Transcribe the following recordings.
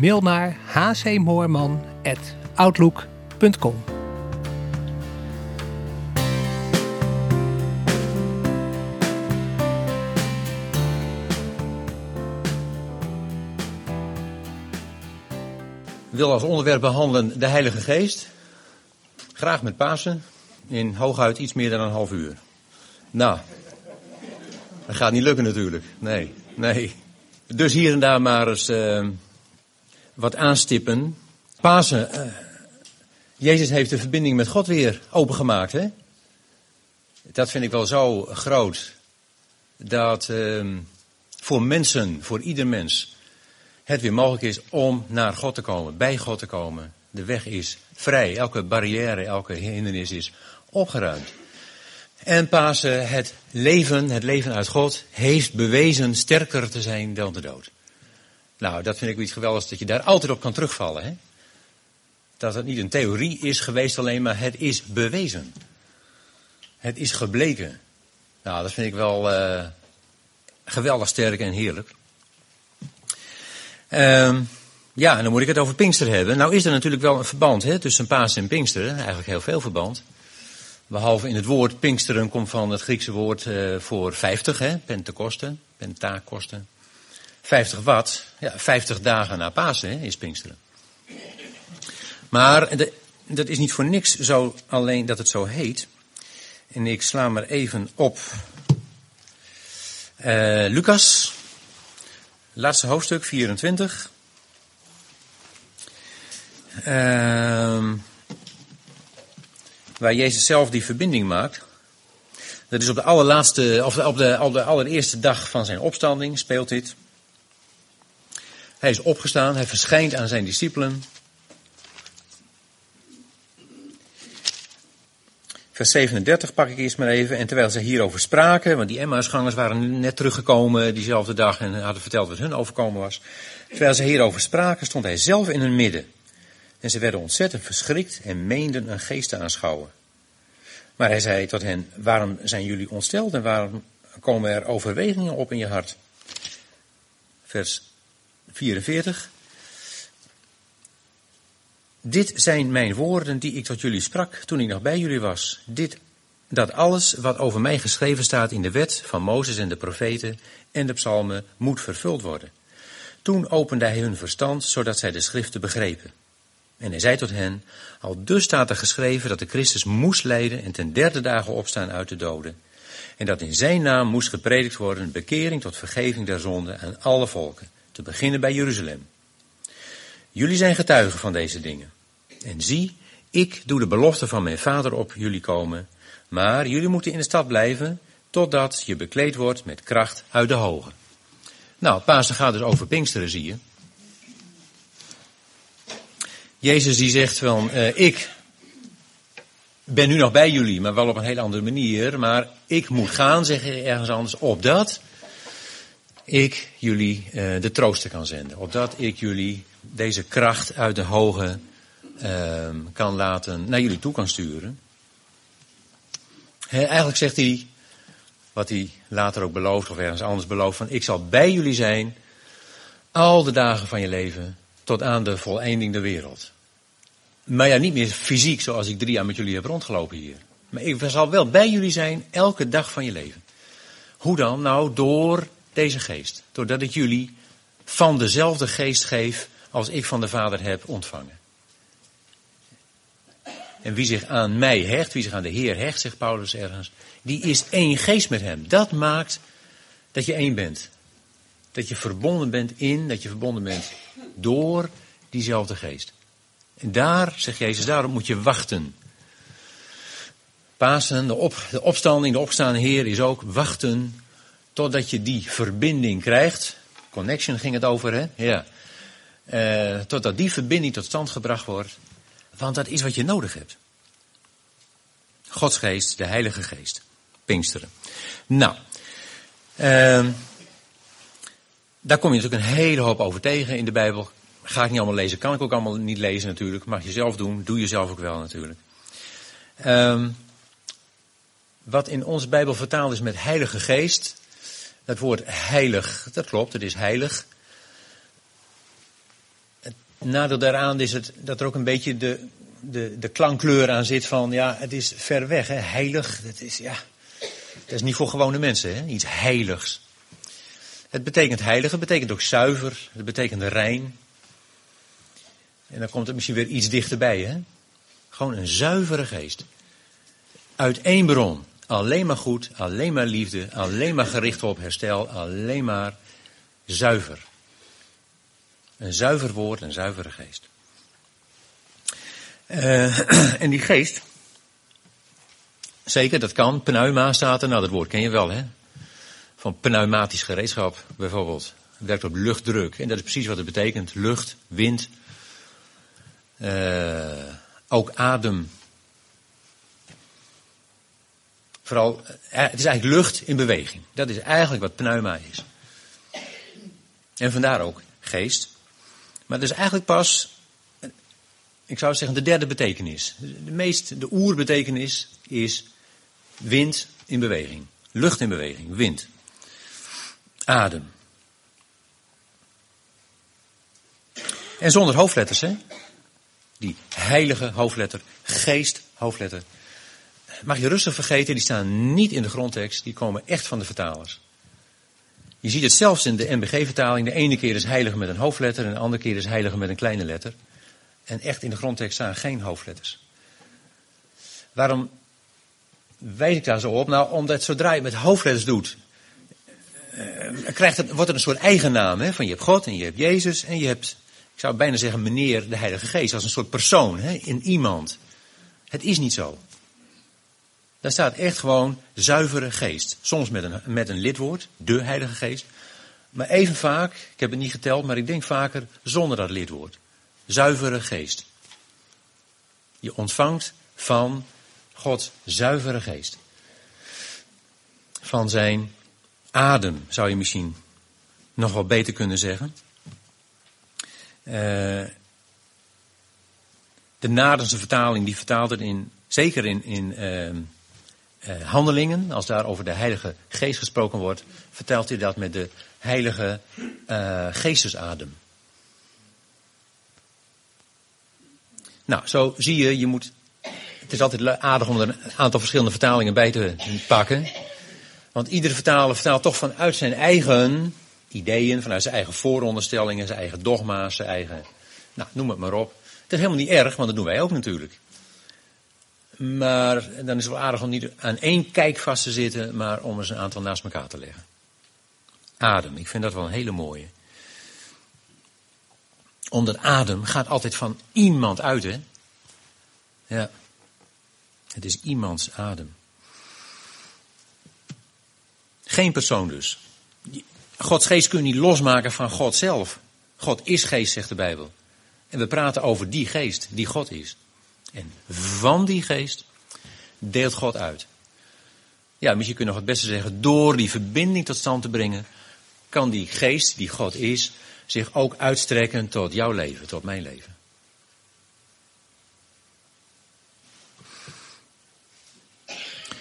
Mail naar hcmoorman.outlook.com. Wil als onderwerp behandelen de Heilige Geest. Graag met Pasen. In hooguit iets meer dan een half uur. Nou, dat gaat niet lukken natuurlijk. Nee, nee. Dus hier en daar maar eens uh, wat aanstippen. Pasen. Uh, Jezus heeft de verbinding met God weer opengemaakt. Hè? Dat vind ik wel zo groot. Dat uh, voor mensen, voor ieder mens, het weer mogelijk is om naar God te komen, bij God te komen. De weg is vrij. Elke barrière, elke hindernis is opgeruimd. En Pasen, het leven, het leven uit God, heeft bewezen sterker te zijn dan de dood. Nou, dat vind ik iets geweldigs dat je daar altijd op kan terugvallen. Hè? Dat het niet een theorie is geweest alleen, maar het is bewezen. Het is gebleken. Nou, dat vind ik wel uh, geweldig sterk en heerlijk. Um, ja, en dan moet ik het over Pinkster hebben. Nou is er natuurlijk wel een verband hè, tussen Pasen en Pinksteren. Eigenlijk heel veel verband. Behalve in het woord Pinksteren komt van het Griekse woord uh, voor 50, hè, Pentecoste, Pentakoste. 50 wat? Ja, 50 dagen na Pasen is Pinksteren. Maar dat is niet voor niks zo alleen dat het zo heet. En ik sla maar even op uh, Lucas, laatste hoofdstuk 24. Uh, waar Jezus zelf die verbinding maakt. Dat is op de allerlaatste, of op de, op de allereerste dag van zijn opstanding speelt dit. Hij is opgestaan, hij verschijnt aan zijn discipelen. Vers 37 pak ik eerst maar even. En terwijl ze hierover spraken, want die Emmausgangers waren net teruggekomen diezelfde dag en hadden verteld wat hun overkomen was. Terwijl ze hierover spraken, stond hij zelf in hun midden. En ze werden ontzettend verschrikt en meenden een geest te aanschouwen. Maar hij zei tot hen, waarom zijn jullie ontsteld en waarom komen er overwegingen op in je hart? Vers 44. Dit zijn mijn woorden die ik tot jullie sprak toen ik nog bij jullie was. Dit, dat alles wat over mij geschreven staat in de wet van Mozes en de profeten en de psalmen moet vervuld worden. Toen opende hij hun verstand, zodat zij de schriften begrepen. En hij zei tot hen, al dus staat er geschreven dat de Christus moest lijden en ten derde dagen opstaan uit de doden. En dat in zijn naam moest gepredikt worden bekering tot vergeving der zonden aan alle volken, te beginnen bij Jeruzalem. Jullie zijn getuigen van deze dingen. En zie, ik doe de belofte van mijn vader op jullie komen, maar jullie moeten in de stad blijven, totdat je bekleed wordt met kracht uit de hoge. Nou, Pasen gaat dus over Pinksteren, zie je. Jezus die zegt van, uh, ik ben nu nog bij jullie, maar wel op een heel andere manier. Maar ik moet gaan, zeg je ergens anders, opdat ik jullie uh, de trooster kan zenden. Opdat ik jullie deze kracht uit de hoge uh, kan laten, naar jullie toe kan sturen. Eigenlijk zegt hij, wat hij later ook belooft, of ergens anders belooft, van ik zal bij jullie zijn, al de dagen van je leven, tot aan de voleinding der wereld. Maar ja, niet meer fysiek zoals ik drie jaar met jullie heb rondgelopen hier. Maar ik zal wel bij jullie zijn elke dag van je leven. Hoe dan? Nou, door deze geest. Doordat ik jullie van dezelfde geest geef als ik van de Vader heb ontvangen. En wie zich aan mij hecht, wie zich aan de Heer hecht, zegt Paulus ergens, die is één geest met hem. Dat maakt dat je één bent. Dat je verbonden bent in, dat je verbonden bent door diezelfde geest. En daar, zegt Jezus, daarom moet je wachten. Pasen, de, op, de opstanding, de opstaande Heer is ook wachten totdat je die verbinding krijgt. Connection ging het over, hè? Ja. Uh, totdat die verbinding tot stand gebracht wordt. Want dat is wat je nodig hebt. Gods geest, de Heilige Geest. Pinksteren. Nou, uh, daar kom je natuurlijk een hele hoop over tegen in de Bijbel. Ga ik niet allemaal lezen, kan ik ook allemaal niet lezen natuurlijk. Mag je zelf doen, doe je zelf ook wel natuurlijk. Um, wat in onze Bijbel vertaald is met Heilige Geest. Dat woord heilig, dat klopt, het is heilig. Het nadeel daaraan is het, dat er ook een beetje de, de, de klankkleur aan zit van, ja, het is ver weg, hè? heilig. Dat is, ja, dat is niet voor gewone mensen, hè? iets heiligs. Het betekent heilig, het betekent ook zuiver, het betekent rein. En dan komt het misschien weer iets dichterbij, hè? Gewoon een zuivere geest. Uit één bron. Alleen maar goed, alleen maar liefde, alleen maar gericht op herstel, alleen maar zuiver. Een zuiver woord, een zuivere geest. Uh, en die geest, zeker, dat kan. Pneuma staat er, nou dat woord ken je wel hè. Van pneumatisch gereedschap bijvoorbeeld. Het werkt op luchtdruk. En dat is precies wat het betekent. Lucht, wind. Uh, ook adem. Vooral, eh, het is eigenlijk lucht in beweging. Dat is eigenlijk wat pneuma is. En vandaar ook geest. Maar dat is eigenlijk pas, ik zou zeggen, de derde betekenis. De meest, de oerbetekenis is wind in beweging. Lucht in beweging, wind. Adem. En zonder hoofdletters, hè? Die heilige hoofdletter, geest hoofdletter, mag je rustig vergeten, die staan niet in de grondtekst, die komen echt van de vertalers. Je ziet het zelfs in de NBG-vertaling. De ene keer is heilige met een hoofdletter en de andere keer is heilige met een kleine letter. En echt in de grondtekst staan geen hoofdletters. Waarom wijs ik daar zo op? Nou, omdat zodra je met hoofdletters doet, uh, krijgt het, wordt het een soort eigen naam. Hè? Van je hebt God en je hebt Jezus en je hebt, ik zou bijna zeggen, meneer de Heilige Geest. Als een soort persoon hè? in iemand. Het is niet zo. Daar staat echt gewoon zuivere geest. Soms met een, met een lidwoord, de Heilige Geest. Maar even vaak, ik heb het niet geteld, maar ik denk vaker zonder dat lidwoord. Zuivere geest. Je ontvangt van God zuivere geest. Van zijn adem, zou je misschien nog wel beter kunnen zeggen. Uh, de Nadense vertaling, die vertaalt het in, zeker in, in uh, eh, handelingen, als daar over de Heilige Geest gesproken wordt, vertelt hij dat met de Heilige uh, Geestesadem. Nou, zo zie je, je moet. Het is altijd aardig om er een aantal verschillende vertalingen bij te pakken. Want iedere vertaler vertaalt toch vanuit zijn eigen ideeën, vanuit zijn eigen vooronderstellingen, zijn eigen dogma's, zijn eigen. Nou, noem het maar op. Het is helemaal niet erg, want dat doen wij ook natuurlijk. Maar dan is het wel aardig om niet aan één kijk vast te zitten, maar om eens een aantal naast elkaar te leggen. Adem, ik vind dat wel een hele mooie. Omdat adem gaat altijd van iemand uit, hè? Ja. Het is iemands adem. Geen persoon dus. Gods geest kun je niet losmaken van God zelf. God is geest, zegt de Bijbel. En we praten over die geest, die God is. En van die geest deelt God uit. Ja, misschien kun je nog het beste zeggen, door die verbinding tot stand te brengen, kan die geest, die God is, zich ook uitstrekken tot jouw leven, tot mijn leven.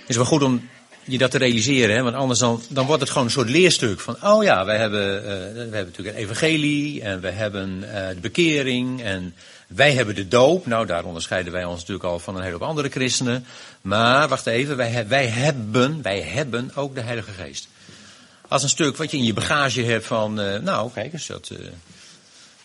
Het is wel goed om je dat te realiseren, hè? want anders dan, dan wordt het gewoon een soort leerstuk van, oh ja, wij hebben, uh, we hebben natuurlijk een evangelie en we hebben uh, de bekering en wij hebben de doop. Nou, daar onderscheiden wij ons natuurlijk al van een heleboel andere christenen. Maar, wacht even, wij, wij hebben, wij hebben ook de Heilige Geest. Als een stuk wat je in je bagage hebt van, uh, nou, kijk eens, dat,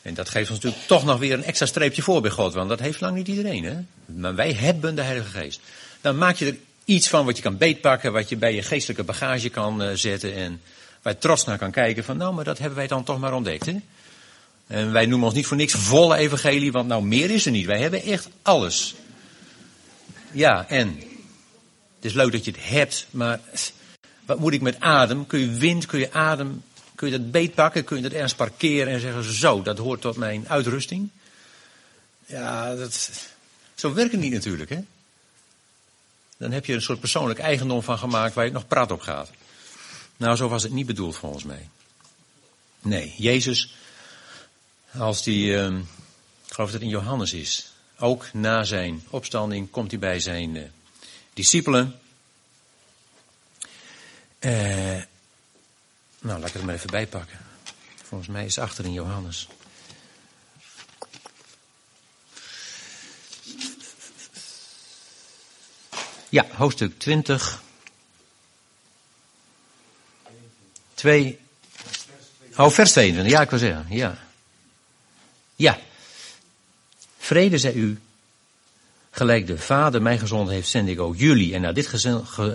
en dat geeft ons natuurlijk toch nog weer een extra streepje voor bij God, want dat heeft lang niet iedereen, hè. Maar wij hebben de Heilige Geest. Dan maak je er iets van wat je kan beetpakken, wat je bij je geestelijke bagage kan uh, zetten en waar je trots naar kan kijken van nou, maar dat hebben wij dan toch maar ontdekt. Hè? En wij noemen ons niet voor niks volle evangelie, want nou meer is er niet. Wij hebben echt alles. Ja, en het is leuk dat je het hebt, maar wat moet ik met adem? Kun je wind, kun je adem Kun je dat beetpakken? Kun je dat ergens parkeren en zeggen: Zo, dat hoort tot mijn uitrusting? Ja, dat, zo werkt het niet natuurlijk, hè? Dan heb je een soort persoonlijk eigendom van gemaakt waar je nog praat op gaat. Nou, zo was het niet bedoeld volgens mij. Nee, Jezus, als die, uh, ik geloof dat het in Johannes is, ook na zijn opstanding komt hij bij zijn uh, discipelen. Uh, nou, laat ik het maar even bijpakken. Volgens mij is het achter in Johannes. Ja, hoofdstuk 20. 2. Oh, vers 22. Ja, ik wil zeggen. Ja. Ja. Vrede zij u. Gelijk de Vader mij gezonden heeft, zend ik ook jullie. En na dit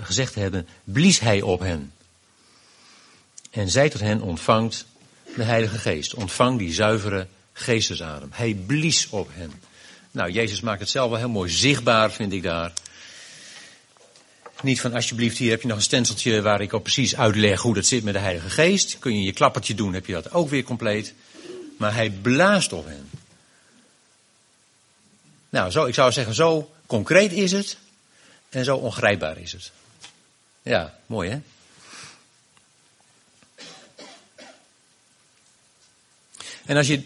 gezegd te hebben, blies hij op hen. En zij tot hen ontvangt de Heilige Geest. Ontvang die zuivere geestesadem. Hij blies op hen. Nou, Jezus maakt het zelf wel heel mooi zichtbaar, vind ik daar. Niet van alsjeblieft, hier heb je nog een stenseltje waar ik ook precies uitleg hoe dat zit met de Heilige Geest. Kun je je klappertje doen, heb je dat ook weer compleet. Maar hij blaast op hen. Nou, zo, ik zou zeggen, zo concreet is het en zo ongrijpbaar is het. Ja, mooi hè? En als je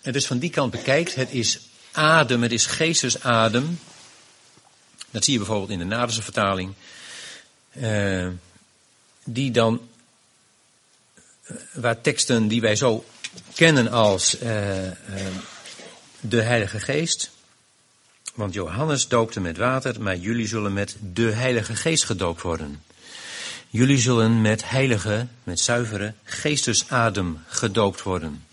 het dus van die kant bekijkt, het is adem, het is geestesadem. Dat zie je bijvoorbeeld in de Naderse vertaling. Uh, die dan, uh, waar teksten die wij zo kennen als uh, de Heilige Geest. Want Johannes doopte met water, maar jullie zullen met de Heilige Geest gedoopt worden. Jullie zullen met heilige, met zuivere geestesadem gedoopt worden.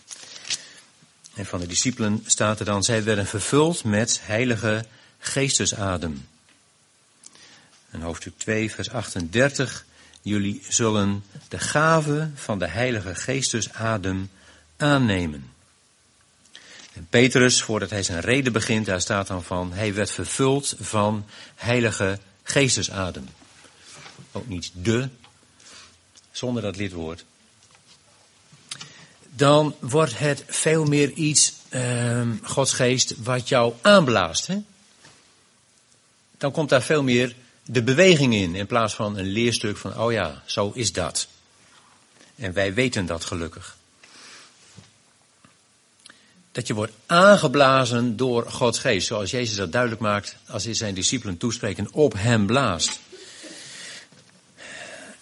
En van de discipelen staat er dan, zij werden vervuld met heilige geestesadem. En hoofdstuk 2, vers 38. Jullie zullen de gave van de Heilige Geestesadem aannemen. En Petrus, voordat hij zijn reden begint, daar staat dan van, hij werd vervuld van Heilige Geestesadem. Ook niet de, zonder dat lidwoord. Dan wordt het veel meer iets, uh, Gods geest, wat jou aanblaast. Hè? Dan komt daar veel meer de beweging in, in plaats van een leerstuk van, oh ja, zo is dat. En wij weten dat gelukkig. Dat je wordt aangeblazen door Gods geest, zoals Jezus dat duidelijk maakt als hij zijn discipelen toespreken op hem blaast.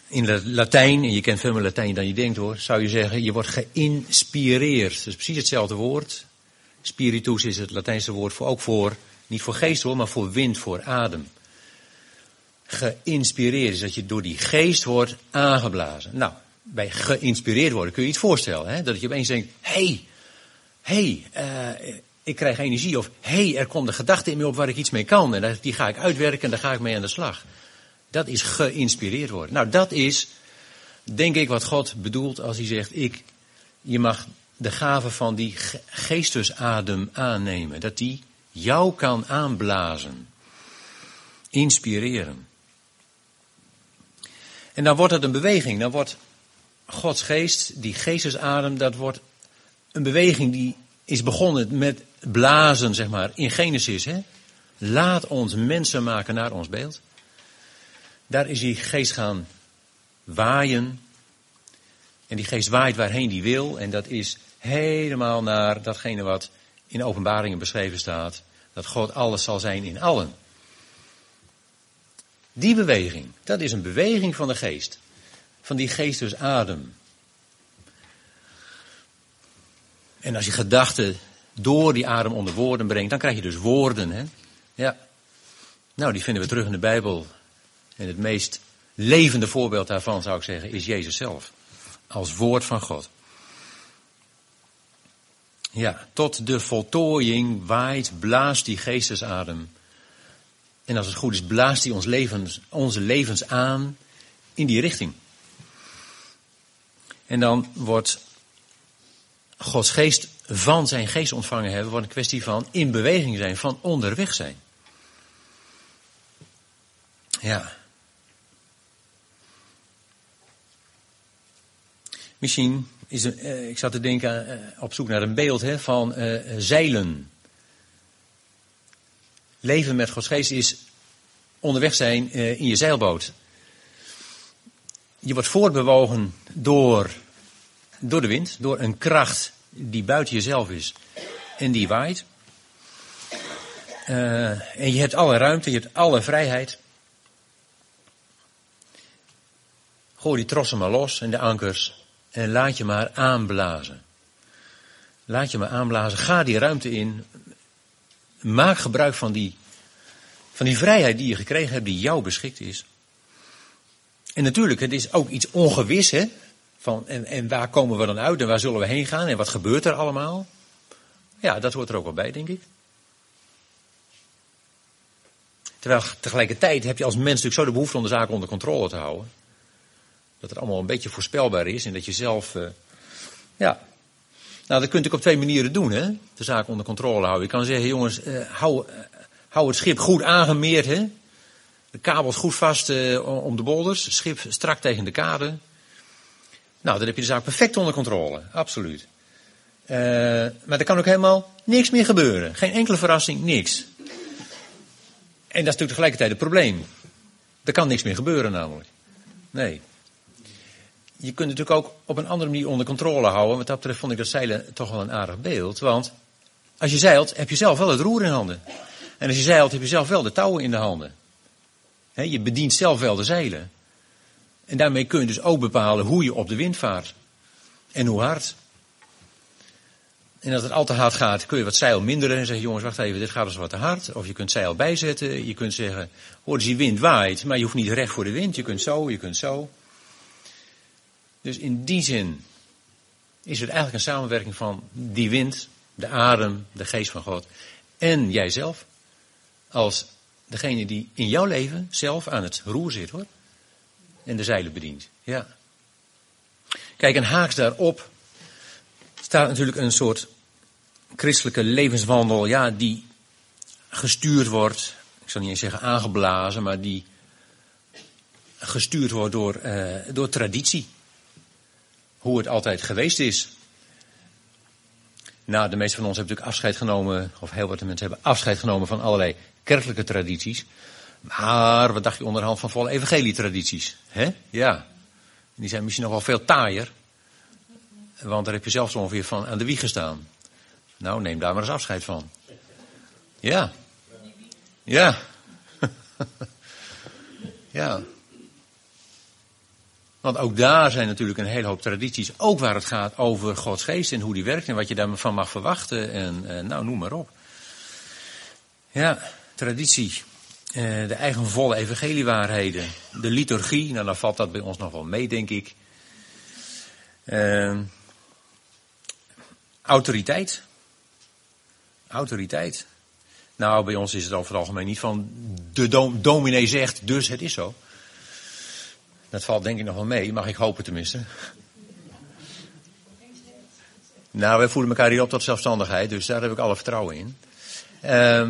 In het Latijn, en je kent veel meer Latijn dan je denkt hoor, zou je zeggen, je wordt geïnspireerd. Dat is precies hetzelfde woord. Spiritus is het Latijnse woord voor, ook voor, niet voor geest hoor, maar voor wind, voor adem geïnspireerd is. Dat je door die geest wordt aangeblazen. Nou, bij geïnspireerd worden kun je iets voorstellen. Hè? Dat je opeens denkt, hey, hey, uh, ik krijg energie. Of hey, er komt een gedachte in me op waar ik iets mee kan. En die ga ik uitwerken en daar ga ik mee aan de slag. Dat is geïnspireerd worden. Nou, dat is, denk ik, wat God bedoelt als hij zegt, ik, je mag de gave van die geestesadem aannemen. Dat die jou kan aanblazen. Inspireren. En dan wordt het een beweging. Dan wordt Gods geest, die geestesadem, dat wordt een beweging die is begonnen met blazen, zeg maar, in Genesis. Hè? Laat ons mensen maken naar ons beeld. Daar is die geest gaan waaien. En die geest waait waarheen die wil. En dat is helemaal naar datgene wat in openbaringen beschreven staat. Dat God alles zal zijn in allen. Die beweging, dat is een beweging van de geest. Van die geestesadem. En als je gedachten door die adem onder woorden brengt, dan krijg je dus woorden. Hè? Ja. Nou, die vinden we terug in de Bijbel. En het meest levende voorbeeld daarvan, zou ik zeggen, is Jezus zelf. Als woord van God. Ja, tot de voltooiing waait, blaast die geestesadem en als het goed is, blaast hij ons levens, onze levens aan in die richting. En dan wordt Gods geest van zijn geest ontvangen hebben, wordt een kwestie van in beweging zijn, van onderweg zijn. Ja. Misschien is er, uh, ik zat te denken uh, op zoek naar een beeld hè, van uh, zeilen. Leven met Gods geest is onderweg zijn in je zeilboot. Je wordt voortbewogen door, door de wind, door een kracht die buiten jezelf is en die waait. en je hebt alle ruimte, je hebt alle vrijheid. Gooi die trossen maar los en de ankers en laat je maar aanblazen. Laat je maar aanblazen. Ga die ruimte in. Maak gebruik van die, van die vrijheid die je gekregen hebt, die jou beschikt is. En natuurlijk, het is ook iets ongewis, hè? Van, en, en waar komen we dan uit en waar zullen we heen gaan en wat gebeurt er allemaal? Ja, dat hoort er ook wel bij, denk ik. Terwijl tegelijkertijd heb je als mens natuurlijk zo de behoefte om de zaken onder controle te houden dat het allemaal een beetje voorspelbaar is en dat je zelf, uh, ja. Nou, dat kunt ik op twee manieren doen, hè. De zaak onder controle houden. Je kan zeggen, jongens, uh, hou, uh, hou het schip goed aangemeerd, hè. De kabels goed vast om de bolders, schip strak tegen de kade. Nou, dan heb je de zaak perfect onder controle, absoluut. maar er kan ook helemaal niks meer gebeuren. Geen enkele verrassing, niks. En dat is natuurlijk tegelijkertijd het probleem. Er kan niks meer gebeuren namelijk. Nee je kunt natuurlijk ook op een andere manier onder controle houden. Wat dat betreft vond ik dat zeilen toch wel een aardig beeld. Want als je zeilt, heb je zelf wel het roer in handen. En als je zeilt, heb je zelf wel de touwen in de handen. je bedient zelf wel de zeilen. En daarmee kun je dus ook bepalen hoe je op de wind vaart. En hoe hard. En als het al te hard gaat, kun je wat zeil minderen en zeggen, jongens, wacht even, dit gaat dus wat te hard. Of je kunt zeil bijzetten. Je kunt zeggen, hoor, dus die wind waait, maar je hoeft niet recht voor de wind. Je kunt zo, je kunt zo. Dus in die zin is het eigenlijk een samenwerking van die wind, de adem, de geest van God en jijzelf. Als degene die in jouw leven zelf aan het roer zit hoor. En de zeilen bedient. Ja. Kijk, en haaks daarop staat natuurlijk een soort christelijke levenswandel, ja, die gestuurd wordt, ik zal niet eens zeggen aangeblazen, maar die gestuurd wordt door, uh, door traditie hoe het altijd geweest is. Nou, de meeste van ons hebben natuurlijk afscheid genomen, of heel wat mensen hebben afscheid genomen van allerlei kerkelijke tradities. Maar wat dacht je onderhand van volle evangelietradities? Hè? Ja. Die zijn misschien nog wel veel taaier. Want daar heb je zelfs ongeveer van aan de wieg gestaan. Nou, neem daar maar eens afscheid van. Ja. Ja. ja. Want ook daar zijn natuurlijk een hele hoop tradities, ook waar het gaat over Gods geest en hoe die werkt en wat je daarvan mag verwachten en, en nou, noem maar op. Ja, traditie, eh, de eigen volle evangeliewaarheden, de liturgie, nou dan valt dat bij ons nog wel mee, denk ik. Uh, autoriteit. Autoriteit. Nou, bij ons is het over het algemeen niet van de dominee zegt, dus het is zo. Dat valt denk ik nog wel mee, mag ik hopen tenminste. Nou, wij voelen elkaar hier op tot zelfstandigheid, dus daar heb ik alle vertrouwen in. Uh,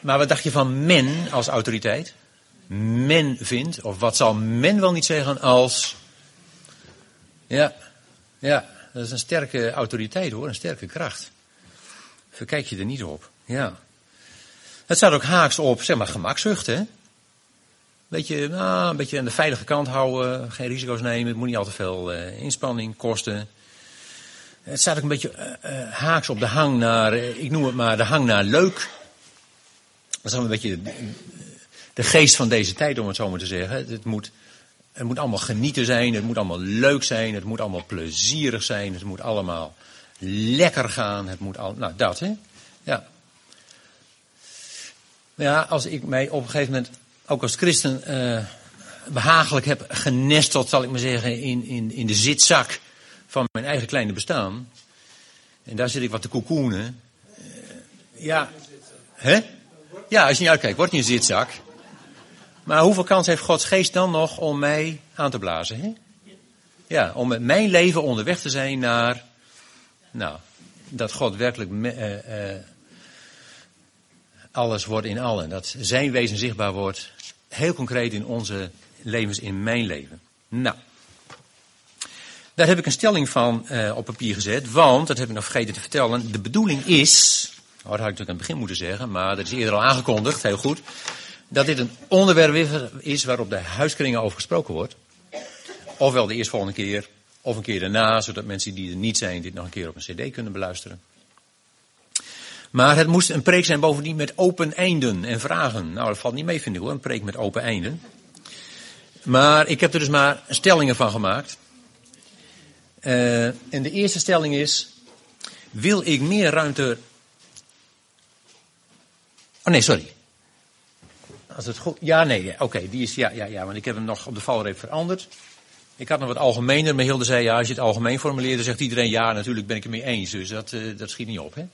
maar wat dacht je van men als autoriteit? Men vindt, of wat zal men wel niet zeggen als. Ja, ja, dat is een sterke autoriteit hoor, een sterke kracht. Verkijk je er niet op, ja. Het staat ook haaks op, zeg maar, gemakzucht, hè? Beetje, nou, een beetje aan de veilige kant houden, geen risico's nemen, het moet niet al te veel uh, inspanning kosten. Het staat ook een beetje uh, haaks op de hang naar, ik noem het maar de hang naar leuk. Dat is een beetje de, geest van deze tijd, om het zo maar te zeggen. Het moet, het moet allemaal genieten zijn, het moet allemaal leuk zijn, het moet allemaal plezierig zijn, het moet allemaal lekker gaan, het moet al, nou dat hè, ja. Ja, als ik mij op een gegeven moment ook als christen uh, behagelijk heb genesteld, zal ik maar zeggen, in, in, in de zitzak van mijn eigen kleine bestaan. En daar zit ik wat te koekoenen. Uh, ja. Hè? Ja, als je niet uitkijkt, wordt niet een zitzak. Maar hoeveel kans heeft Gods geest dan nog om mij aan te blazen? Hè? Ja, om met mijn leven onderweg te zijn naar, nou, dat God werkelijk uh, alles wordt in allen. Dat zijn wezen zichtbaar wordt heel concreet in onze levens, in mijn leven. Nou, Daar heb ik een stelling van uh, op papier gezet, want, dat heb ik nog vergeten te vertellen, de bedoeling is, oh, dat had ik natuurlijk aan het begin moeten zeggen, maar dat is eerder al aangekondigd, heel goed, dat dit een onderwerp is waarop de huiskringen over gesproken wordt. Ofwel de eerstvolgende keer, of een keer daarna, zodat mensen die er niet zijn dit nog een keer op een cd kunnen beluisteren. Maar het moest een preek zijn bovendien met open einden en vragen. Nou, dat valt niet mee, vind ik hoor, een preek met open einden. Maar ik heb er dus maar stellingen van gemaakt. Uh, en de eerste stelling is: wil ik meer ruimte. Oh nee, sorry. Als het goed. Ja, nee, oké, die is. Ja, ja, ja, want ik heb hem nog op de valreep veranderd. Ik had nog wat algemener, maar Hilde zei ja, als je het algemeen formuleert, dan zegt iedereen ja, natuurlijk ben ik het mee eens. Dus dat, uh, dat schiet niet op. Hè?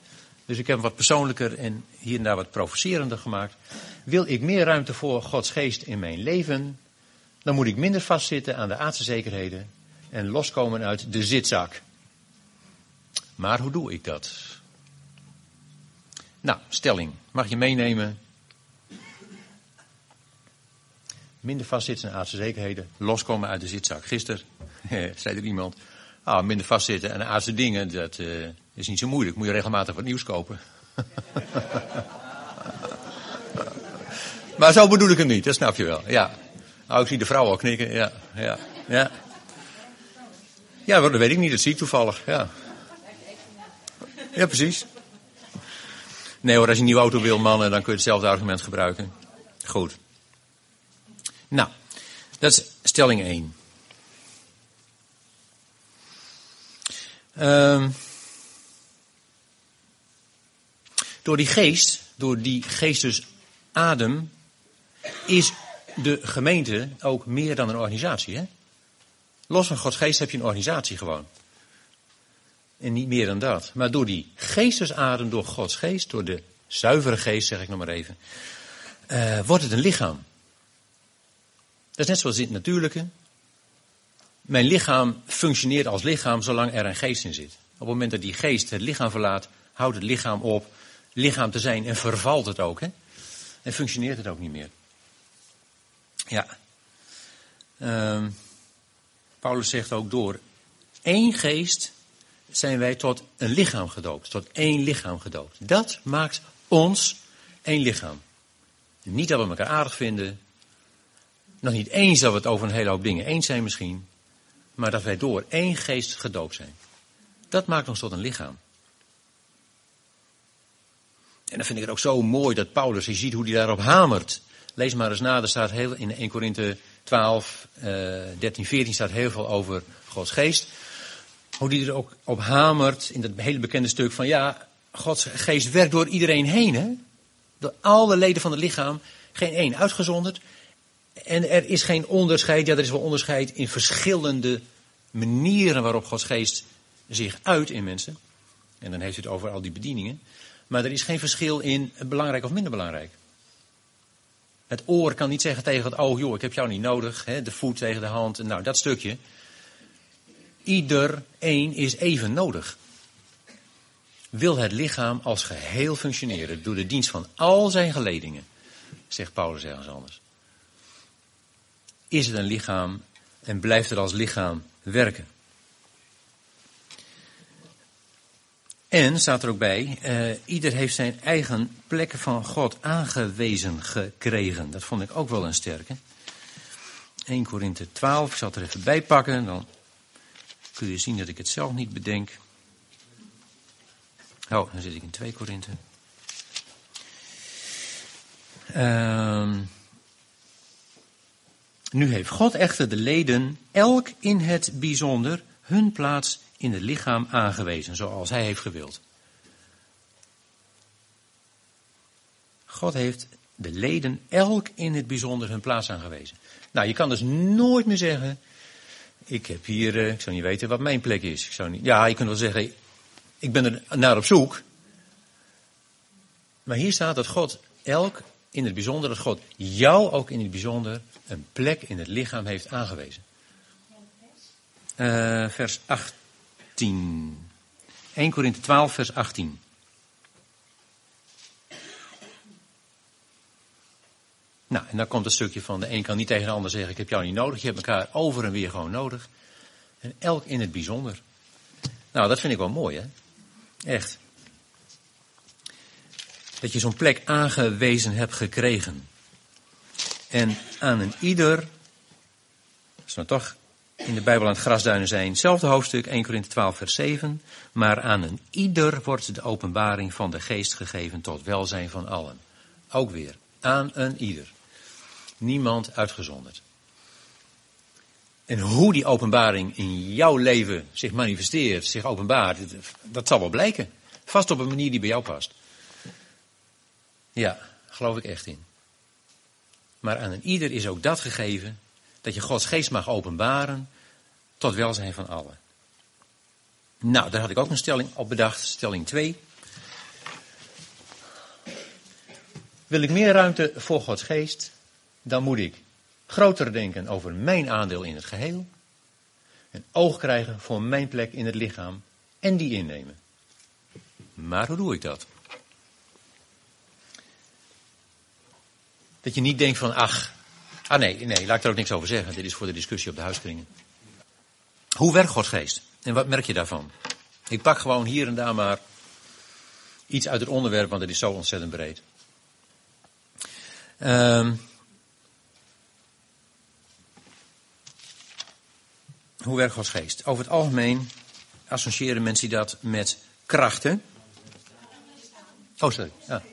Dus ik heb hem wat persoonlijker en hier en daar wat provocerender gemaakt. Wil ik meer ruimte voor Gods geest in mijn leven, dan moet ik minder vastzitten aan de aardse zekerheden en loskomen uit de zitzak. Maar hoe doe ik dat? Nou, stelling. Mag je meenemen? Minder vastzitten aan aardse zekerheden, loskomen uit de zitzak. Gisteren zei er iemand, ah, minder vastzitten aan aardse dingen, dat uh, is niet zo moeilijk. Moet je regelmatig wat nieuws kopen. maar zo bedoel ik het niet, dat snap je wel. Ja. Nou, ik zie de vrouw al knikken. Ja, ja, ja. Ja, dat weet ik niet. Dat zie ik toevallig. Ja. Ja, precies. Nee hoor, als je een nieuwe auto wil, mannen, dan kun je hetzelfde argument gebruiken. Goed. Nou, dat is stelling 1. Um, door die geest, door die geestesadem, is de gemeente ook meer dan een organisatie. Hè? Los van Gods geest heb je een organisatie gewoon. En niet meer dan dat. Maar door die geestesadem, door Gods geest, door de zuivere geest, zeg ik nog maar even, uh, wordt het een lichaam. Dat is net zoals in het natuurlijke. Mijn lichaam functioneert als lichaam zolang er een geest in zit. Op het moment dat die geest het lichaam verlaat, houdt het lichaam op lichaam te zijn en vervalt het ook. Hè? En functioneert het ook niet meer. Ja. Uh, Paulus zegt ook door één geest zijn wij tot een lichaam gedoopt. Tot één lichaam gedoopt. Dat maakt ons één lichaam. Niet dat we elkaar aardig vinden. Nog niet eens dat we het over een hele hoop dingen eens zijn misschien. Maar dat wij door één geest gedoopt zijn. Dat maakt ons tot een lichaam. En dan vind ik het ook zo mooi dat Paulus, je ziet hoe hij daarop hamert. Lees maar eens na, er staat heel, in 1 Korinthe 12, uh, 13, 14 staat heel veel over Gods geest. Hoe die er ook op hamert in dat hele bekende stuk van ja, Gods geest werkt door iedereen heen. Hè? Door alle leden van het lichaam, geen één uitgezonderd. En er is geen onderscheid, ja er is wel onderscheid in verschillende manieren waarop Gods geest zich uit in mensen. En dan heeft u het over al die bedieningen. Maar er is geen verschil in belangrijk of minder belangrijk. Het oor kan niet zeggen tegen het oog, joh, ik heb jou niet nodig. Hè, de voet tegen de hand, nou dat stukje. Ieder één is even nodig. Wil het lichaam als geheel functioneren door de dienst van al zijn geledingen, zegt Paulus ergens anders. Is het een lichaam en blijft het als lichaam werken? En, staat er ook bij, uh, ieder heeft zijn eigen plek van God aangewezen gekregen. Dat vond ik ook wel een sterke. 1 Korinthe 12, ik zal het er even bij pakken, dan kun je zien dat ik het zelf niet bedenk. Oh, dan zit ik in 2 Korinthe. Uh, nu heeft God echter de leden elk in het bijzonder hun plaats in het lichaam aangewezen, zoals hij heeft gewild. God heeft de leden elk in het bijzonder hun plaats aangewezen. Nou, je kan dus nooit meer zeggen, ik heb hier, eh, ik zou niet weten wat mijn plek is. Ik zou niet, ja, je kunt wel zeggen, ik ben er naar op zoek. Maar hier staat dat God elk in het bijzonder, dat God jou ook in het bijzonder een plek in het lichaam heeft aangewezen. Uh, vers 8. 18. 1 Korinthe 12, vers 18. Nou, en dan komt een stukje van de een kan niet tegen de ander zeggen: Ik heb jou niet nodig. Je hebt elkaar over en weer gewoon nodig. En elk in het bijzonder. Nou, dat vind ik wel mooi, hè? Echt. Dat je zo'n plek aangewezen hebt gekregen. En aan een ieder, als we toch in de Bijbel aan het grasduinen zijn, hetzelfde hoofdstuk, 1 Korinthe 12, vers 7. Maar aan een ieder wordt de openbaring van de geest gegeven tot welzijn van allen. Ook weer, aan een ieder. Niemand uitgezonderd. En hoe die openbaring in jouw leven zich manifesteert, zich openbaart, dat zal wel blijken. Vast op een manier die bij jou past. Ja, geloof ik echt in. Maar aan een ieder is ook dat gegeven, dat je Gods geest mag openbaren tot welzijn van allen. Nou, daar had ik ook een stelling op bedacht, stelling 2. Wil ik meer ruimte voor Gods geest, dan moet ik groter denken over mijn aandeel in het geheel. En oog krijgen voor mijn plek in het lichaam en die innemen. Maar hoe doe ik dat? Dat je niet denkt van, ach, ah nee, nee, laat ik er ook niks over zeggen. Dit is voor de discussie op de huiskringen. Hoe werkt Gods geest? En wat merk je daarvan? Ik pak gewoon hier en daar maar iets uit het onderwerp, want het is zo ontzettend breed. Um, hoe werkt Gods geest? Over het algemeen associëren mensen dat met krachten. Oh, sorry. Ja.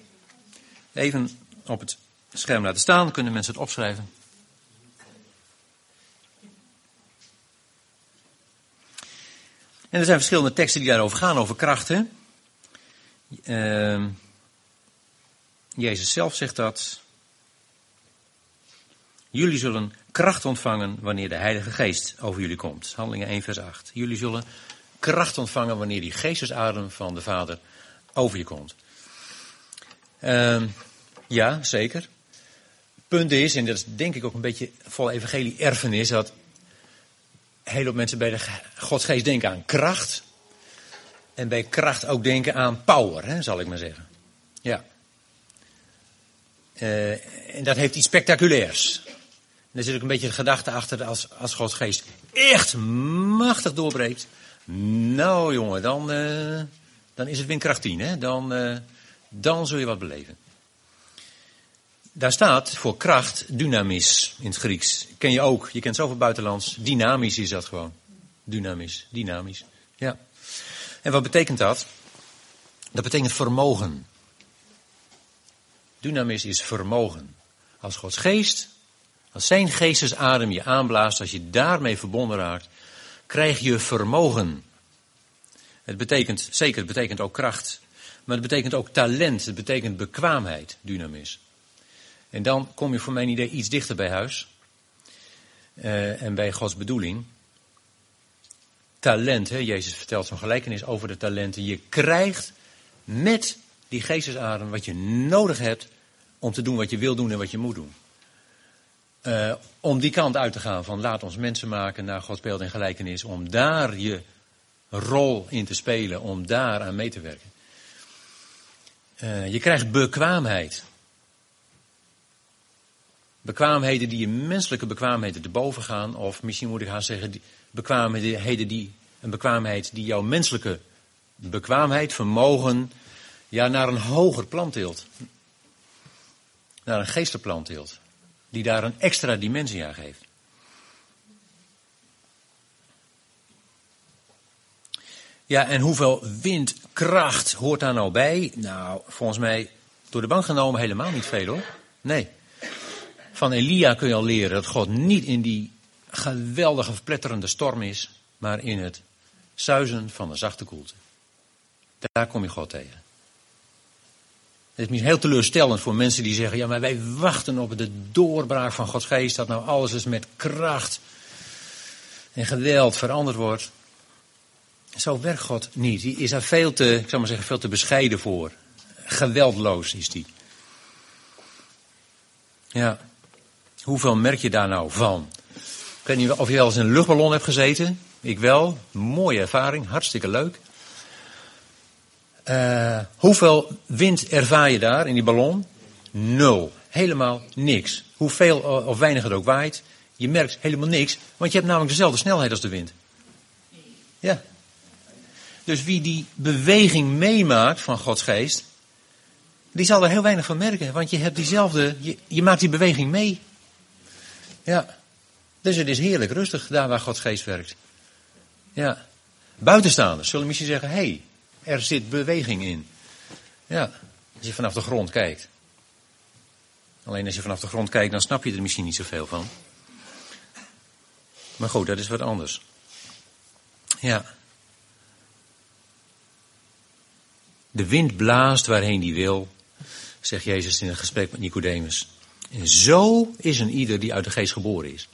Even op het scherm laten staan, kunnen mensen het opschrijven. En er zijn verschillende teksten die daarover gaan, over krachten. Uh, Jezus zelf zegt dat. Jullie zullen kracht ontvangen wanneer de Heilige Geest over jullie komt. Handelingen 1, vers 8. Jullie zullen kracht ontvangen wanneer die geestesadem van de Vader over je komt. Uh, ja, zeker. Punt is, en dat is denk ik ook een beetje vol evangelie erfenis, dat heel veel mensen bij de Godsgeest denken aan kracht. En bij kracht ook denken aan power, hè, zal ik maar zeggen. Ja. Uh, en dat heeft iets spectaculairs. En er zit ook een beetje de gedachte achter als, als Gods geest echt machtig doorbreekt. Nou jongen, dan, uh, dan is het windkracht 10. Hè? Dan, uh, dan zul je wat beleven. Daar staat voor kracht dynamis in het Grieks. Ken je ook, je kent zoveel buitenlands. Dynamisch is dat gewoon. Dynamisch, dynamisch. Ja. En wat betekent dat? Dat betekent vermogen. Dynamis is vermogen. Als Gods geest, als zijn geestesadem je aanblaast, als je daarmee verbonden raakt, krijg je vermogen. Het betekent, zeker, het betekent ook kracht. Maar het betekent ook talent, het betekent bekwaamheid, dynamis. En dan kom je voor mijn idee iets dichter bij huis. Uh, en bij Gods bedoeling. Talent, hè? Jezus vertelt zo'n gelijkenis over de talenten. Je krijgt met die geestesadem wat je nodig hebt om te doen wat je wil doen en wat je moet doen. Uh, om die kant uit te gaan van laat ons mensen maken naar Gods beeld en gelijkenis. Om daar je rol in te spelen, om daar aan mee te werken. Uh, je krijgt bekwaamheid. Bekwaamheden die je menselijke bekwaamheden te boven gaan. Of misschien moet ik gaan zeggen, bekwaamheden die, een bekwaamheid die jouw menselijke bekwaamheid, vermogen, ja, naar een hoger plan tilt. Naar een geestenplan tilt. Die daar een extra dimensie aan geeft. Ja, en hoeveel windkracht hoort daar nou bij? Nou, volgens mij door de bank genomen helemaal niet veel hoor. Nee. Van Elia kun je al leren dat God niet in die geweldige verpletterende storm is, maar in het zuizen van de zachte koelte. Daar kom je God tegen. Het is misschien heel teleurstellend voor mensen die zeggen, ja maar wij wachten op de doorbraak van Gods geest, dat nou alles eens met kracht en geweld veranderd wordt. Zo werkt God niet. Die is daar veel te, ik zou maar zeggen, veel te bescheiden voor. Geweldloos is die. Ja. Hoeveel merk je daar nou van? Ik weet niet of je wel eens in een luchtballon hebt gezeten. Ik wel. Mooie ervaring. Hartstikke leuk. Uh, hoeveel wind ervaar je daar in die ballon? Nul. Helemaal niks. Hoeveel of weinig het ook waait, je merkt helemaal niks. Want je hebt namelijk dezelfde snelheid als de wind. Ja. Dus wie die beweging meemaakt van Gods geest, die zal er heel weinig van merken. Want je hebt diezelfde, je maakt die beweging mee. Ja. Dus het is heerlijk rustig daar waar Gods geest werkt. Ja. Buitenstaanders zullen misschien zeggen, hé, hey, er zit beweging in. Ja. Als je vanaf de grond kijkt. Alleen als je vanaf de grond kijkt, dan snap je er misschien niet zoveel van. Maar goed, dat is wat anders. Ja. De wind blaast waarheen die wil, zegt Jezus in een gesprek met Nicodemus. En zo is een ieder die uit de geest geboren is.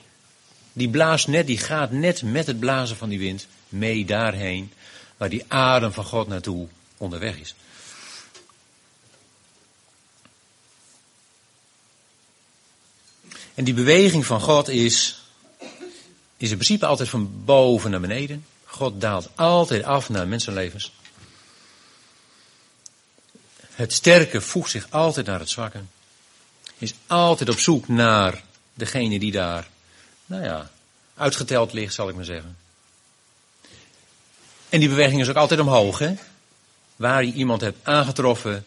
Die blaast net, die gaat net met het blazen van die wind mee daarheen waar die adem van God naartoe onderweg is. En die beweging van God is, is in principe altijd van boven naar beneden. God daalt altijd af naar mensenlevens. Het sterke voegt zich altijd naar het zwakke. Is altijd op zoek naar degene die daar, nou ja, uitgeteld ligt, zal ik maar zeggen. En die beweging is ook altijd omhoog, hè? Waar je iemand hebt aangetroffen,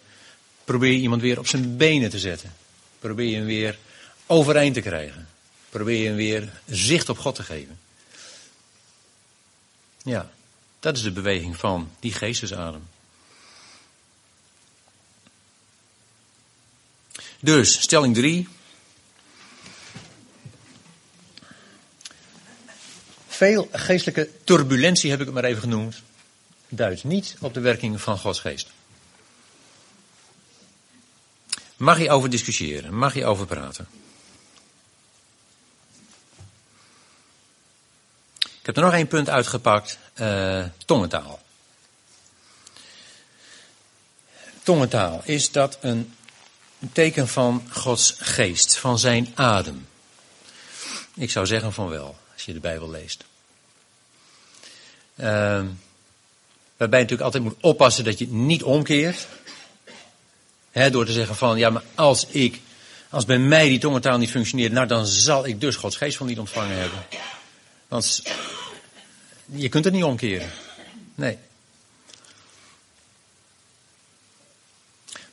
probeer je iemand weer op zijn benen te zetten. Probeer je hem weer overeind te krijgen. Probeer je hem weer zicht op God te geven. Ja, dat is de beweging van die geestesadem. Dus, stelling 3. Veel geestelijke turbulentie heb ik het maar even genoemd. Duidt niet op de werking van Gods geest. Mag je over discussiëren, mag je over praten. Ik heb er nog één punt uitgepakt, uh, tongentaal. Tongentaal, is dat een teken van Gods geest, van zijn adem? Ik zou zeggen van wel, als je de Bijbel leest. Uh, waarbij je natuurlijk altijd moet oppassen dat je niet omkeert. He, door te zeggen van, ja, maar als ik, als bij mij die tongentaal niet functioneert, nou dan zal ik dus Gods geest van niet ontvangen hebben. Want je kunt het niet omkeren. Nee.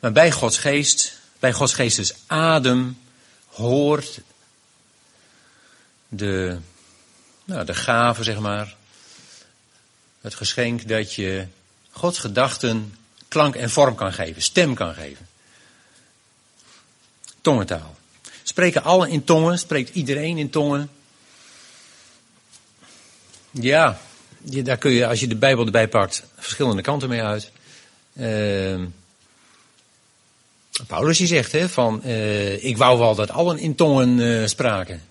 Maar bij Gods geest, bij Gods geestes adem hoort de, nou, de gave, zeg maar. Het geschenk dat je Gods gedachten klank en vorm kan geven, stem kan geven. Tongentaal. Spreken allen in tongen? Spreekt iedereen in tongen? Ja, daar kun je, als je de Bijbel erbij pakt, verschillende kanten mee uit. Uh, Paulus die zegt, hè, van, uh, ik wou wel dat allen in tongen uh, spraken.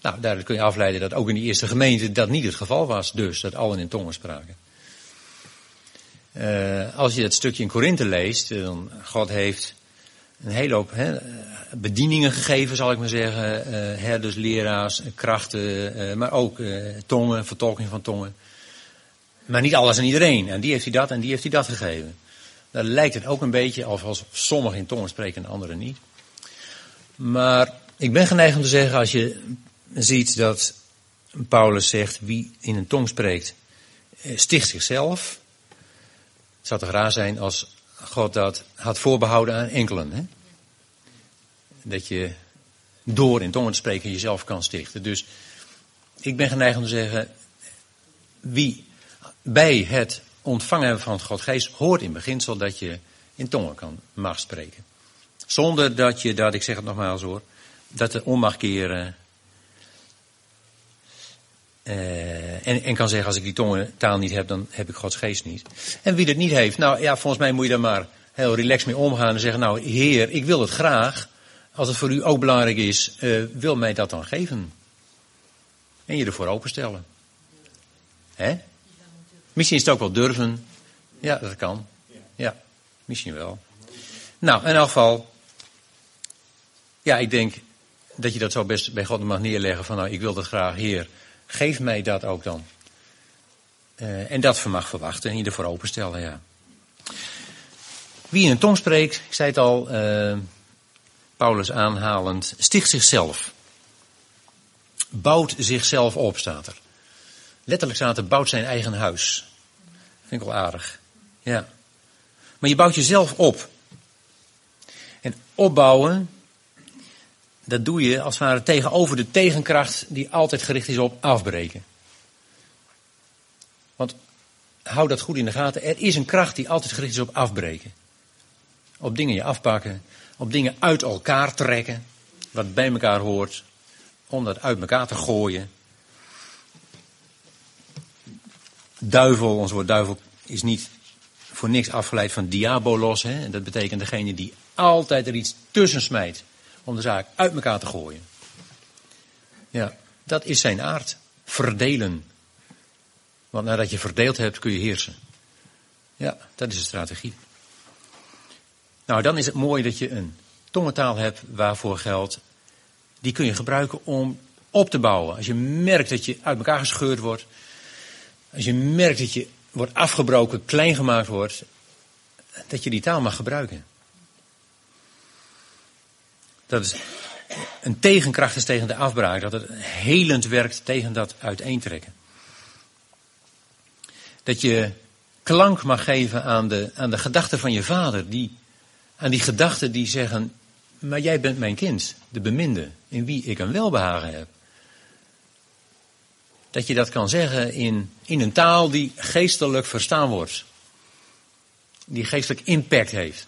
Nou, daaruit kun je afleiden dat ook in de eerste gemeente dat niet het geval was, dus dat allen in tongen spraken. Uh, als je dat stukje in Korinthe leest, dan God heeft een hele hoop hè, bedieningen gegeven, zal ik maar zeggen. Herders, leraars, krachten, maar ook tongen, vertolking van tongen. Maar niet alles en iedereen. En die heeft hij dat en die heeft hij dat gegeven. Daar lijkt het ook een beetje alsof sommigen in tongen spreken en anderen niet. Maar ik ben geneigd om te zeggen, als je ziet dat Paulus zegt, wie in een tong spreekt, sticht zichzelf. Het zou toch raar zijn als God dat had voorbehouden aan enkelen. Hè? Dat je door in tongen te spreken jezelf kan stichten. Dus ik ben geneigd om te zeggen, wie bij het ontvangen van God geest hoort in beginsel dat je in tongen kan, mag spreken. Zonder dat je dat, ik zeg het nogmaals hoor, dat om mag keren. Uh, en, en kan zeggen, als ik die tongentaal niet heb, dan heb ik Gods geest niet. En wie dat niet heeft, nou ja, volgens mij moet je daar maar heel relaxed mee omgaan en zeggen, nou heer, ik wil het graag. Als het voor u ook belangrijk is, uh, wil mij dat dan geven. En je ervoor openstellen. Hè? Misschien is het ook wel durven. Ja, dat kan. Ja, misschien wel. Nou, in elk geval. Ja, ik denk dat je dat zo best bij God mag neerleggen. Van nou, ik wil dat graag, Heer. Geef mij dat ook dan. Uh, en dat vermag verwachten en je ervoor openstellen, ja. Wie in een tong spreekt, ik zei het al, uh, Paulus aanhalend, sticht zichzelf. Bouwt zichzelf op, staat er. Letterlijk er, bouwt zijn eigen huis. Vind ik wel aardig. Ja. Maar je bouwt jezelf op. En opbouwen, dat doe je als het ware tegenover de tegenkracht die altijd gericht is op afbreken. Want hou dat goed in de gaten. Er is een kracht die altijd gericht is op afbreken. Op dingen je afpakken. Op dingen uit elkaar trekken. Wat bij elkaar hoort. Om dat uit elkaar te gooien. Duivel, ons woord duivel is niet voor niks afgeleid van diabolos. Hè? En dat betekent degene die altijd er iets tussen smijt. Om de zaak uit elkaar te gooien. Ja, dat is zijn aard. Verdelen. Want nadat je verdeeld hebt, kun je heersen. Ja, dat is de strategie. Nou, dan is het mooi dat je een tongentaal hebt waarvoor geldt. Die kun je gebruiken om op te bouwen. Als je merkt dat je uit elkaar gescheurd wordt. Als je merkt dat je wordt afgebroken, klein gemaakt wordt. Dat je die taal mag gebruiken. Dat is een tegenkracht is tegen de afbraak. Dat het helend werkt tegen dat uiteentrekken. Dat je klank mag geven aan de, aan de gedachten van je vader. Die, aan die gedachten die zeggen, maar jij bent mijn kind, de beminde, in wie ik een welbehagen heb. Dat je dat kan zeggen in, in een taal die geestelijk verstaan wordt. Die geestelijk impact heeft.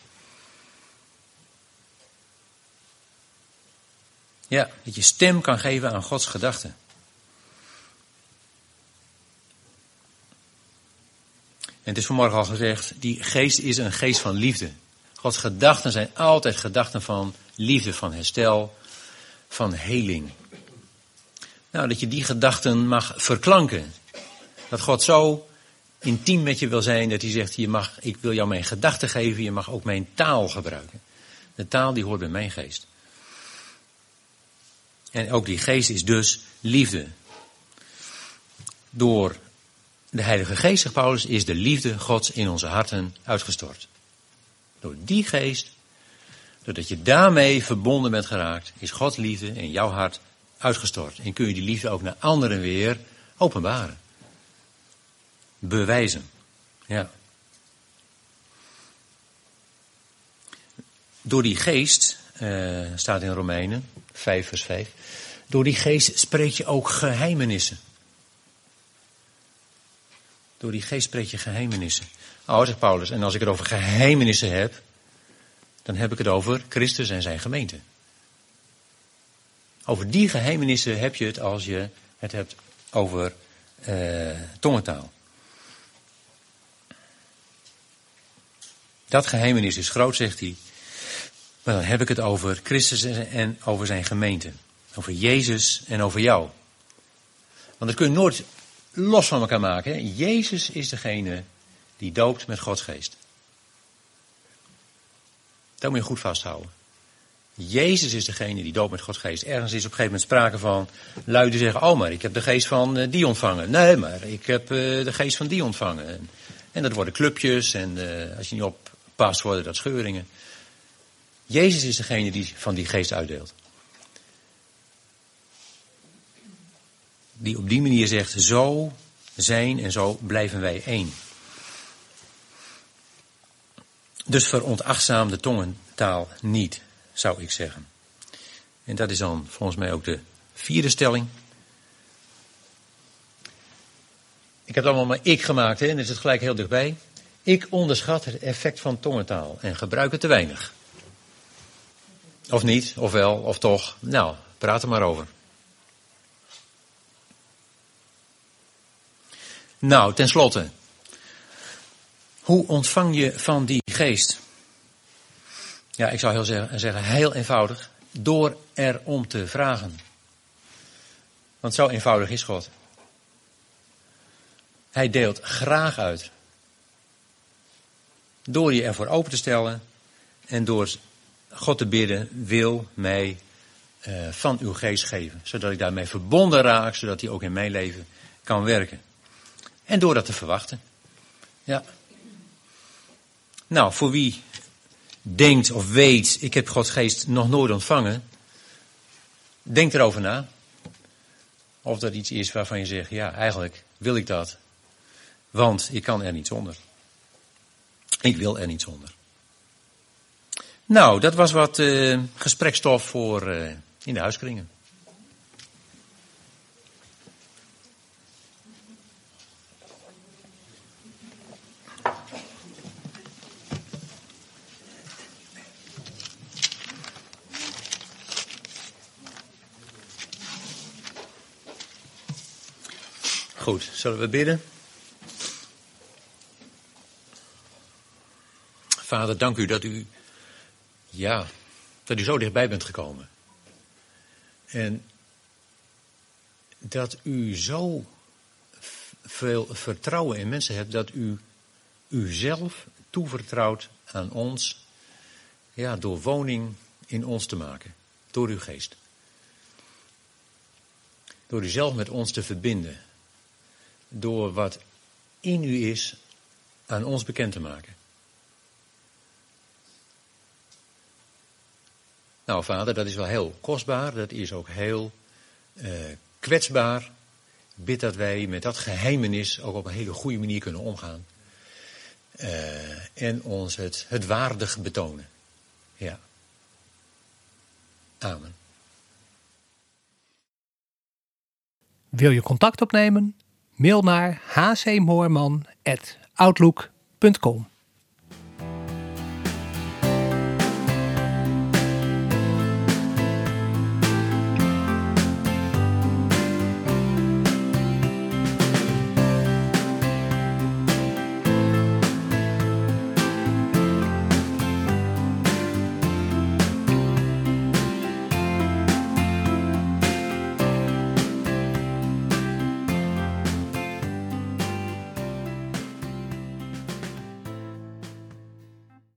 Ja, dat je stem kan geven aan Gods gedachten. En het is vanmorgen al gezegd, die geest is een geest van liefde. Gods gedachten zijn altijd gedachten van liefde, van herstel, van heling. Nou, dat je die gedachten mag verklanken. Dat God zo intiem met je wil zijn dat hij zegt, je mag, ik wil jou mijn gedachten geven, je mag ook mijn taal gebruiken. De taal die hoort bij mijn geest. En ook die geest is dus liefde. Door de Heilige Geest, zegt Paulus, is de liefde Gods in onze harten uitgestort. Door die geest, doordat je daarmee verbonden bent geraakt, is Gods liefde in jouw hart uitgestort. En kun je die liefde ook naar anderen weer openbaren. Bewijzen. Ja. Door die geest, uh, staat in Romeinen 5 vers 5, door die geest spreek je ook geheimenissen. Door die geest spreek je geheimenissen. Oh, zegt Paulus, en als ik het over geheimenissen heb, dan heb ik het over Christus en zijn gemeente. Over die geheimenissen heb je het als je het hebt over uh, tongentaal. Dat geheimenis is groot, zegt hij. Maar dan heb ik het over Christus en over zijn gemeente. Over Jezus en over jou. Want dat kun je nooit los van elkaar maken. Jezus is degene die doopt met Gods geest. Dat moet je goed vasthouden. Jezus is degene die doopt met Gods geest. Ergens is op een gegeven moment sprake van luiden zeggen, oh maar ik heb de geest van eh, die ontvangen. Nee, maar ik heb uh, de geest van die ontvangen. En, dat worden clubjes en uh, als je niet oppast worden dat scheuringen. Jezus is degene die van die geest uitdeelt. Die op die manier zegt, zo zijn en zo blijven wij één. Dus veronachtzaam de tongentaal niet, zou ik zeggen. En dat is dan volgens mij ook de vierde stelling. Ik heb het allemaal maar ik gemaakt, hè, en is het gelijk heel dichtbij. Ik onderschat het effect van tongentaal en gebruik het te weinig. Of niet, of wel, of toch. Nou, praat er maar over. Nou, tenslotte. Hoe ontvang je van die geest? Ja, ik zou heel zeggen, zeggen heel eenvoudig. Door erom te vragen. Want zo eenvoudig is God. Hij deelt graag uit. Door je ervoor open te stellen en door God te bidden, wil mij uh, van uw geest geven. Zodat ik daarmee verbonden raak, zodat hij ook in mijn leven kan werken. En door dat te verwachten. Ja. Nou, voor wie denkt of weet, ik heb Gods geest nog nooit ontvangen. Denk erover na. Of dat iets is waarvan je zegt, ja, eigenlijk wil ik dat. Want ik kan er niet zonder. Ik wil er niet zonder. Nou, dat was wat uh, gesprekstof voor uh, in de huiskringen. Goed, zullen we bidden? Vader, dank u dat u, ja, dat u zo dichtbij bent gekomen. En dat u zo veel vertrouwen in mensen hebt dat u uzelf toevertrouwt aan ons, ja, door woning in ons te maken, door uw geest. Door u zelf met ons te verbinden, door wat in u is aan ons bekend te maken. Nou, vader, dat is wel heel kostbaar, dat is ook heel uh, kwetsbaar. Bid dat wij met dat geheimenis ook op een hele goede manier kunnen omgaan. Uh, en ons het, het waardig betonen. Ja. Amen. Wil je contact opnemen? Mail naar hcmoorman.outlook.com